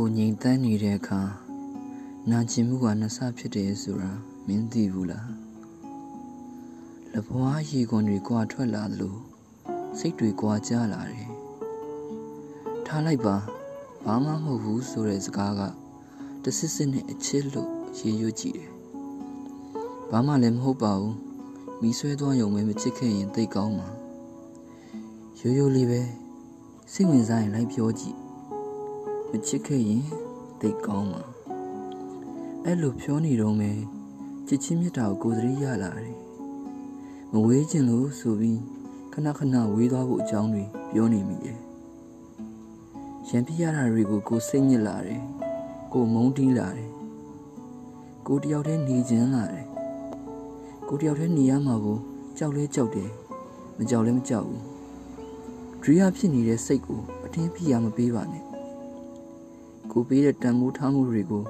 ကိုငြိမ်သက်နေတဲ့အခါနာကျင်မှုကနှစ်ဆဖြစ်တယ်ဆိုတာမင်းသိဘူးလားလဘွားရေခွန်တွေကွာထွက်လာသလိုစိတ်တွေကွာကြလာတယ်ထားလိုက်ပါဘာမှမဟုတ်ဘူးဆိုတဲ့စကားကတစစ်စစ်နဲ့အချစ်လို့ရေရွတ်ကြည့်တယ်ဘာမှလည်းမဟုတ်ပါဘူးမိဆွဲသွားရုံပဲမချစ်ခဲ့ရင်သိကောင်းမှာရိုးရိုးလေးပဲစိတ်ဝင်စားရင်လိုက်ပြောကြည့် မချစ်ခဲ့ရင်သိကောင်းမှာအဲ့လိုပြောနေတော့မယ်ချစ်ချင်းမြတ်တာကိုကိုယ်သတိရလာတယ်မဝေးခြင်းလို့ဆိုပြီးခဏခဏဝေးသွားဖို့အကြောင်းတွေပြောနေမိတယ်ရံပြရတာတွေကိုကိုစိတ်ညစ်လာတယ်ကိုမုန်းတီးလာတယ်ကိုတယောက်တည်းနေခြင်းလာတယ်ကိုတယောက်တည်းနေရမှာကိုကြောက်လဲကြောက်တယ်မကြောက်လဲမကြောက်ဘူးဒရီယာဖြစ်နေတဲ့စိတ်ကိုအတင်းပြရမပေးပါနဲ့ ကိုပေးတဲ့တန်မိုးထားမှုတွေကို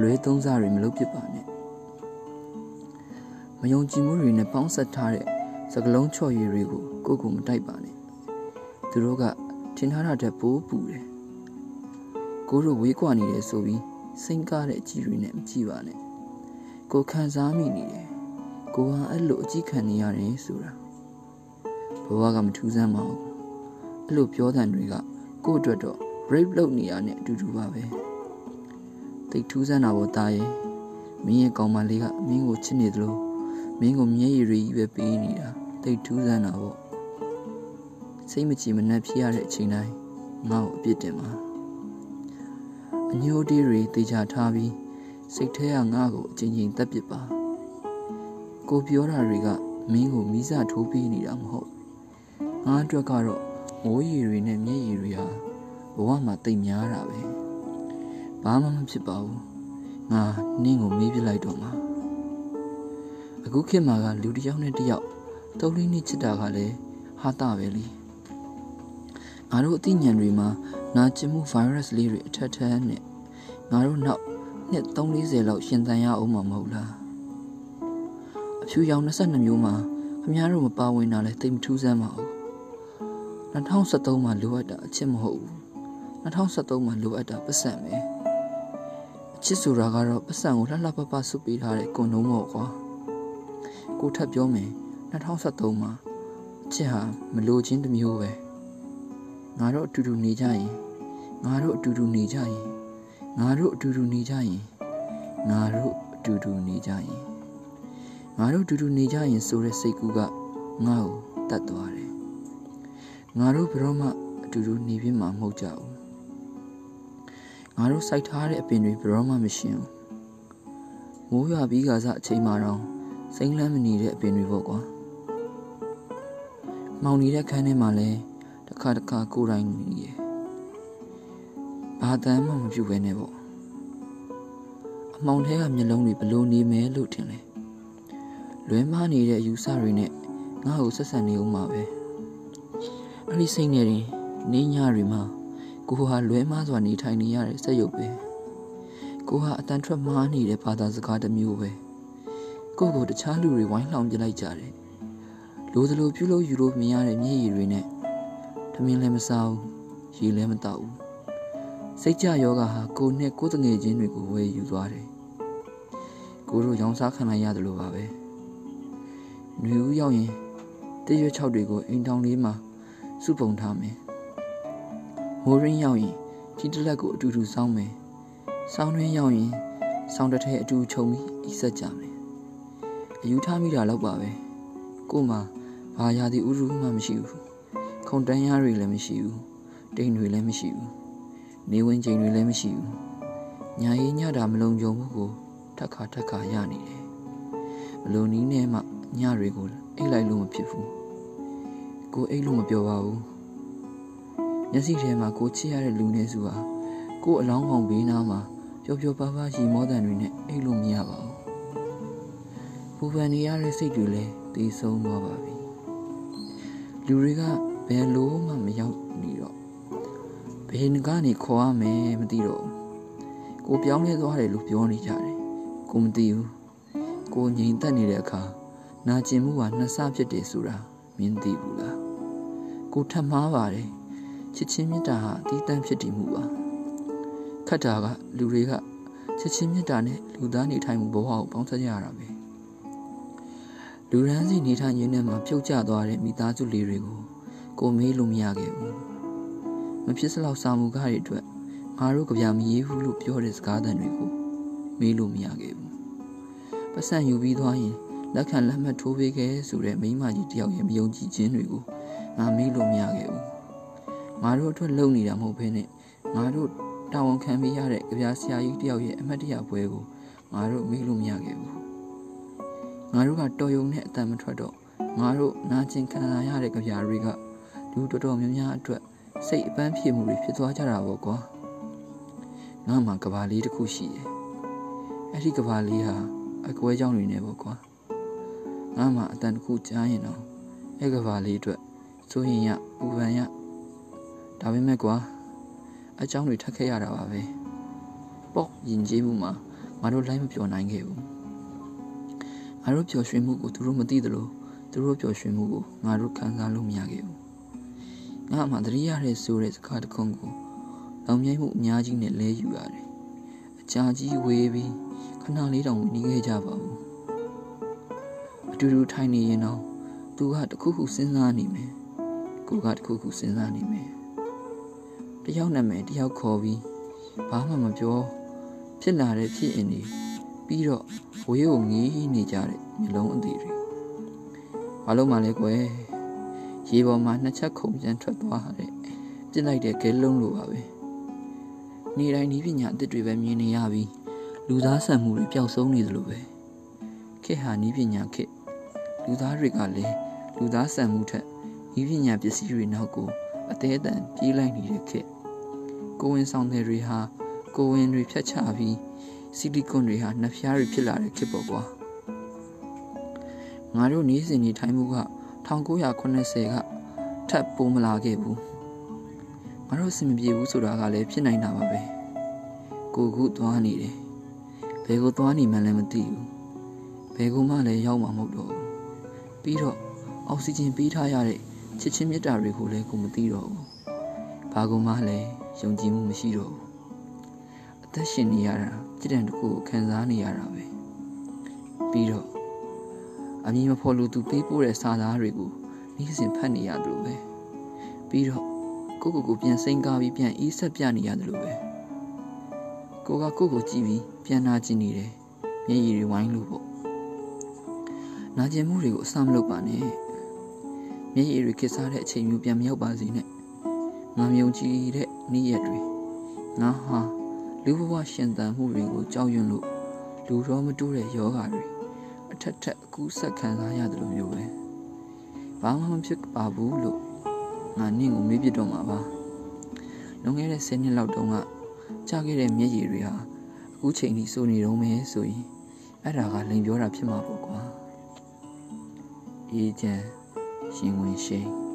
လွဲသုံးစားတွေမလုပ်ဖြစ်ပါနဲ့မယုံကြည်မှုတွေနဲ့ပေါင်းဆက်ထားတဲ့စကလုံးချော့ရည်တွေကိုကိုကိုမတိုက်ပါနဲ့သူတို့ကထင်ထားတာတက်ပိုးပူတယ်ကိုတို့ဝေးကွာနေတယ်ဆိုပြီးစိတ်ကားတဲ့အကြည့်တွေနဲ့မကြည့်ပါနဲ့ကိုခံစားမိနေတယ်ကိုဟာအဲ့လိုအကြည့်ခံနေရတယ်ဆိုတာဘဝကမထူးဆန်းပါဘူးအဲ့လိုပြောတဲ့တွေကကို့အတွက်တော့ brave လုပ်နေရတဲ့အတူတူပါပဲတိတ်ထူးဆန်းတာပေါ်သားရဲ့မင်းရဲ့ကောင်မလေးကမင်းကိုချစ်နေသလိုမင်းကိုမျက်ရည်တွေကြီးပဲပေးနေတာတိတ်ထူးဆန်းတာပေါ့စိတ်မကြည်မနှက်ဖြစ်ရတဲ့အချိန်တိုင်းငါ့ကိုအပြစ်တင်ပါအညိုတေးတွေတေချာထားပြီးစိတ်ထဲကငါ့ကိုအချင်းချင်းတက်ပစ်ပါကိုပြောတာတွေကမင်းကိုမိစထိုးပေးနေတာမဟုတ်ငါအတွက်ကတော့မိုးရီတွေနဲ့မျက်ရည်တွေဟာ ဘဝမှာတိတ်များတာပဲဘာမှမဖြစ်ပါဘူးငါနင်းကိုမေးပြလိုက်တော့မှာအခုခေတ်မှာကလူတစ်ယောက်နဲ့တစ်ယောက်တုံးလေးနဲ့ချစ်တာကလည်းဟာတာပဲလीငါတို့အသိဉာဏ်တွေမှာနာကျင်မှု virus လေးတွေအထက်ထက်နဲ့ငါတို့နောက်နှစ်340လောက်ရှင်သန်ရအောင်မှာမဟုတ်လားအဖြူရောင်22မျိုးမှာခမများတို့မပါဝင်တာလဲတိတ်မထူးဆန်းပါဘူး2013မှာလိုအပ်တာအချစ်မဟုတ်ဘူး 2013မှာလိုအပ်တာပတ်စံပဲအချစ်ဆိုတာကတော့ပတ်စံကိုလှလှပပဆုပ်ပေးထားတဲ့ကွန်ဒုံးပေါ့ကွာကိုထပ်ပြောမယ်2013မှာအချစ်ဟာမလိုချင်းတစ်မျိုးပဲငါတို့အတူတူနေကြရင်ငါတို့အတူတူနေကြရင်ငါတို့အတူတူနေကြရင်ငါတို့အတူတူနေကြရင်ငါတို့အတူတူနေကြရင်ဆိုတဲ့စိတ်ကူးကငါ့ကိုတတ်သွားတယ်ငါတို့ဘယ်တော့မှအတူတူနေပြမှာမဟုတ်ကြဘူး ငါတို့စိုက်ထားတဲ့အပင်တွေဘယ်တော့မှမရှင်းဘူးမိုးရွာပြီးကစားအချိန်မှတော့စိမ့်လန်းမနေတဲ့အပင်တွေပေါ့ကွာမောင်နေတဲ့ခန်းထဲမှာလဲတစ်ခါတစ်ခါကိုယ်တိုင်နေရဘာတမ်းမှမပြုတ်ပဲနဲ့ပေါ့အမောင်ထဲကမျက်လုံးတွေဘလို့နေမယ်လို့ထင်လဲလွဲမားနေတဲ့အယူဆတွေနဲ့ငါ့ကိုဆက်ဆံနေဦးမှာပဲအဲ့ဒီစိတ်နဲ့နေညတွေမှာ ကိုဟာလွဲမားစွာနေထိုင်နေရတဲ့စက်ရုပ်ပဲကိုဟာအတန်ထွက်မားနေတဲ့ဘာသာစကားတစ်မျိုးပဲကိုကိုတခြားလူတွေဝိုင်းလောင်ပြလိုက်ကြတယ်လိုသလိုပြုလို့ယူလို့မရတဲ့မျက်ရည်တွေနဲ့ထမင်းလည်းမစားဘူးရေလည်းမတောက်ဘူးစိတ်ကြယောဂဟာကိုနဲ့ကိုတငယ်ချင်းတွေကိုဝယ်ယူသွားတယ်ကိုတို့ရောင်းစားခံလိုက်ရတယ်လို့ပါပဲຫນွေဦးရောက်ရင်တရွက်6တွေကိုအိမ်တောင်လေးမှာစုပုံထားမယ် မိုးရင်းရောက်ရင်ကြီးတလက်ကိုအတူတူစောင်းမယ်ဆောင်းရင်းရောက်ရင်ဆောင်းတစ်ထည်အတူခြုံပြီးအိဆက်ကြမယ်အယူထားမိတာတော့ပါပဲကို့မှာဘာရာသီဥတုမှမရှိဘူးခုံတန်းရတွေလည်းမရှိဘူးတိမ်တွေလည်းမရှိဘူးနေဝင်ချိန်တွေလည်းမရှိဘူးညာရေးညတာမလုံခြုံမှုကိုထက်ခါထက်ခါရနေတယ်ဘလို့နီးနဲ့မှညတွေကိုအိတ်လိုက်လို့မဖြစ်ဘူးကိုအိတ်လို့မပြောပါဘူး မျက်စိထဲမှာကိုချစ်ရတဲ့လူနေစုဟာကိုအလောင်းကောင်ဘေးနားမှာပျော်ပျော်ပါးပါးရီမောတန်တွေနဲ့အိတ်လို့မရပါဘူးပူပန်နေရတဲ့စိတ်တွေလည်းတည်ဆုံးသွားပါပြီလူတွေကဘယ်လိုမှမရောက်နေတော့ဘယ်ကနေခေါ်ရမယ်မသိတော့ကိုပြောင်းလဲသွားတယ်လို့ပြောနေကြတယ်ကိုမသိဘူးကိုငြိမ်သက်နေတဲ့အခါနာကျင်မှုဟာနှစ်ဆဖြစ်တယ်ဆိုတာမင်းသိဘူးလားကိုထပ်မှားပါတယ် ချစ်ချင်းမေတ္တာဟာအတီးတန့်ဖြစ်တည်မှုပါခတ်တာကလူတွေကချက်ချင်းမြတ်တာနဲ့လူသားနေထိုင်မှုဘဝကိုပေါင်းစပ်ကြရတာပဲလူရန်စီနေထိုင်ရင်းနဲ့မှပြုတ်ကျသွားတဲ့မိသားစုလေးတွေကိုကိုမေးလို့မရခဲ့ဘူးမဖြစ်စလောက်စာမှုကားတွေအတွက်ငါတို့ကြပြမရေးဘူးလို့ပြောတဲ့စကားသံတွေကိုမေးလို့မရခဲ့ဘူးပတ်စံယူပြီးသွားရင်လက်ခံလက်မှတ်ထိုးပေးခဲ့ဆိုတဲ့မိန်းမကြီးတယောက်ရဲ့မယုံကြည်ခြင်းတွေကိုငါမေးလို့မရခဲ့ဘူး ငါတို့အတွက်လုံနေတာမဟုတ်ဘဲနဲ့ငါတို့တာဝန်ခံပေးရတဲ့ကြပြဆရာကြီးတယောက်ရဲ့အမတ်တရပွဲကိုငါတို့မေးလို့မရခဲ့ဘူးငါတို့ကတော်ယုံနဲ့အတန်မထွက်တော့ငါတို့နာကျင်ခံစားရတဲ့ကြပြတွေကလူတော်တော်များများအတွက်စိတ်အပန်းဖြေမှုတွေဖြစ်သွားကြတာပေါ့ကွာငါမှကဘာလေးတစ်ခုရှိတယ်အဲ့ဒီကဘာလေးဟာအကွဲကြောင်းတွေနဲ့ပေါ့ကွာငါမှအတန်တစ်ခုကြားရင်တော့အဲ့ကဘာလေးအတွက်စိုးရင်ရပူပန်ရ ဒါပေမဲ့ကွာအကြောင်းတွေထပ်ခဲ့ရတာပါပဲပေါ့ယဉ်ကျေးမှုမှာငါတို့လိုက်မပြောနိုင်ခဲ့ဘူးငါတို့ပျော်ရွှင်မှုကိုသူတို့မသိသလိုသူတို့ပျော်ရွှင်မှုကိုငါတို့ခံစားလို့မရခဲ့ဘူးငါမှတတိယတဲ့ဆိုတဲ့စကားတစ်ခုကိုလောင်မြိုက်မှုအများကြီးနဲ့လဲယူရတယ်အကြာကြီးဝေးပြီးခဏလေးတောင်မနေခဲ့ကြပါဘူးအတူတူထိုင်နေရင်တော့သူကတခုခုစဉ်းစားနေမယ်ကိုကတခုခုစဉ်းစားနေမယ် တယောက်နာမည်တယောက်ခေါ်ပြီးဘာမှမပြောဖြစ်လာတဲ့ဖြစ်ရင်တွေပြီးတော့ဝေးကိုငေးနေကြတဲ့မျိုးလုံးအသေးတွေဘာလို့မှလဲကွယ်ရေပေါ်မှာနှစ်ချက်ခုန်ပြန်ထွက်သွားတဲ့ပြစ်လိုက်တဲ့ကဲလုံးလိုပါပဲနေတိုင်းဤပညာအသစ်တွေပဲမြင်နေရပြီးလူသားဆန်မှုတွေပျောက်ဆုံးနေသလိုပဲခေတ်ဟာဤပညာခေတ်လူသားတွေကလည်းလူသားဆန်မှုထက်ဤပညာပစ္စည်းတွေနောက်ကိုအသေးအတန်ပြေးလိုက်နေတဲ့ခေတ် ကိုဝင်ဆောင်တဲ့တွေဟာကိုဝင်တွေဖြတ်ချပြီးဆီလီကွန်တွေဟာနှဖျားတွေဖြစ်လာတဲ့ခေတ်ပေါ့ကွာငါတို့နေစဉ်နေထိုင်မှုက1980ကထပ်ပိုးမလာခဲ့ဘူးငါတို့စင်မပြေဘူးဆိုတာကလည်းဖြစ်နိုင်တာပါပဲကိုကူသွားနေတယ်ဘယ်ကိုသွားနေမှလည်းမသိဘူးဘယ်ကိုမှလည်းရောက်မှာမဟုတ်တော့ဘူးပြီးတော့အောက်ဆီဂျင်ပေးထားရတဲ့ချစ်ချင်းမြတ်တာတွေကိုလည်းကိုမသိတော့ဘူးဘာကူမှလည်း ယုံကြည်မှုမရှိတော့ဘူးအသက်ရှင်နေရတာကြည်တံတစ်ခုကိုခံစားနေရတာပဲပြီးတော့အမည်မဖော်လို့သူပေးပို့တဲ့စာသားတွေကိုနေ့စဉ်ဖတ်နေရတယ်လို့ပဲပြီးတော့ကိုကိုကိုပြန်စိန်ကားပြီးပြန်အေးဆက်ပြနေရတယ်လို့ပဲကိုကကိုကိုကြည့်ပြီးပြန်နာကျင်နေတယ်မျက်ရည်တွေဝိုင်းလို့ပေါ့နာကျင်မှုတွေကိုအဆမလုပ်ပါနဲ့မျက်ရည်တွေခစ်စားတဲ့အချိန်မျိုးပြန်မရောက်ပါစေနဲ့ ငါမြုံကြည့်တဲ့နေ့ရက်တွေငါဟာလူဘဝရှင်သန်မှုတွေကိုကြောက်ရွံ့လို့လူတော်မတူတဲ့ယောဂတွေအထက်ထက်အကူဆက်ခံစားရတယ်လို့မျိုးပဲဘာမှမဖြစ်ပါဘူးလို့ငါနင့်ကိုမေးပြတော့မှာပါလွန်ခဲ့တဲ့10နှစ်လောက်တုန်းကကြာခဲ့တဲ့မျက်ရည်တွေဟာအခုချိန်ထိစိုးနေတော့မယ်ဆိုရင်အဲ့ဒါကလိန်ပြောတာဖြစ်မှာပေါ့ကွာအေးချမ်းရှင်ဝင်ရှိန်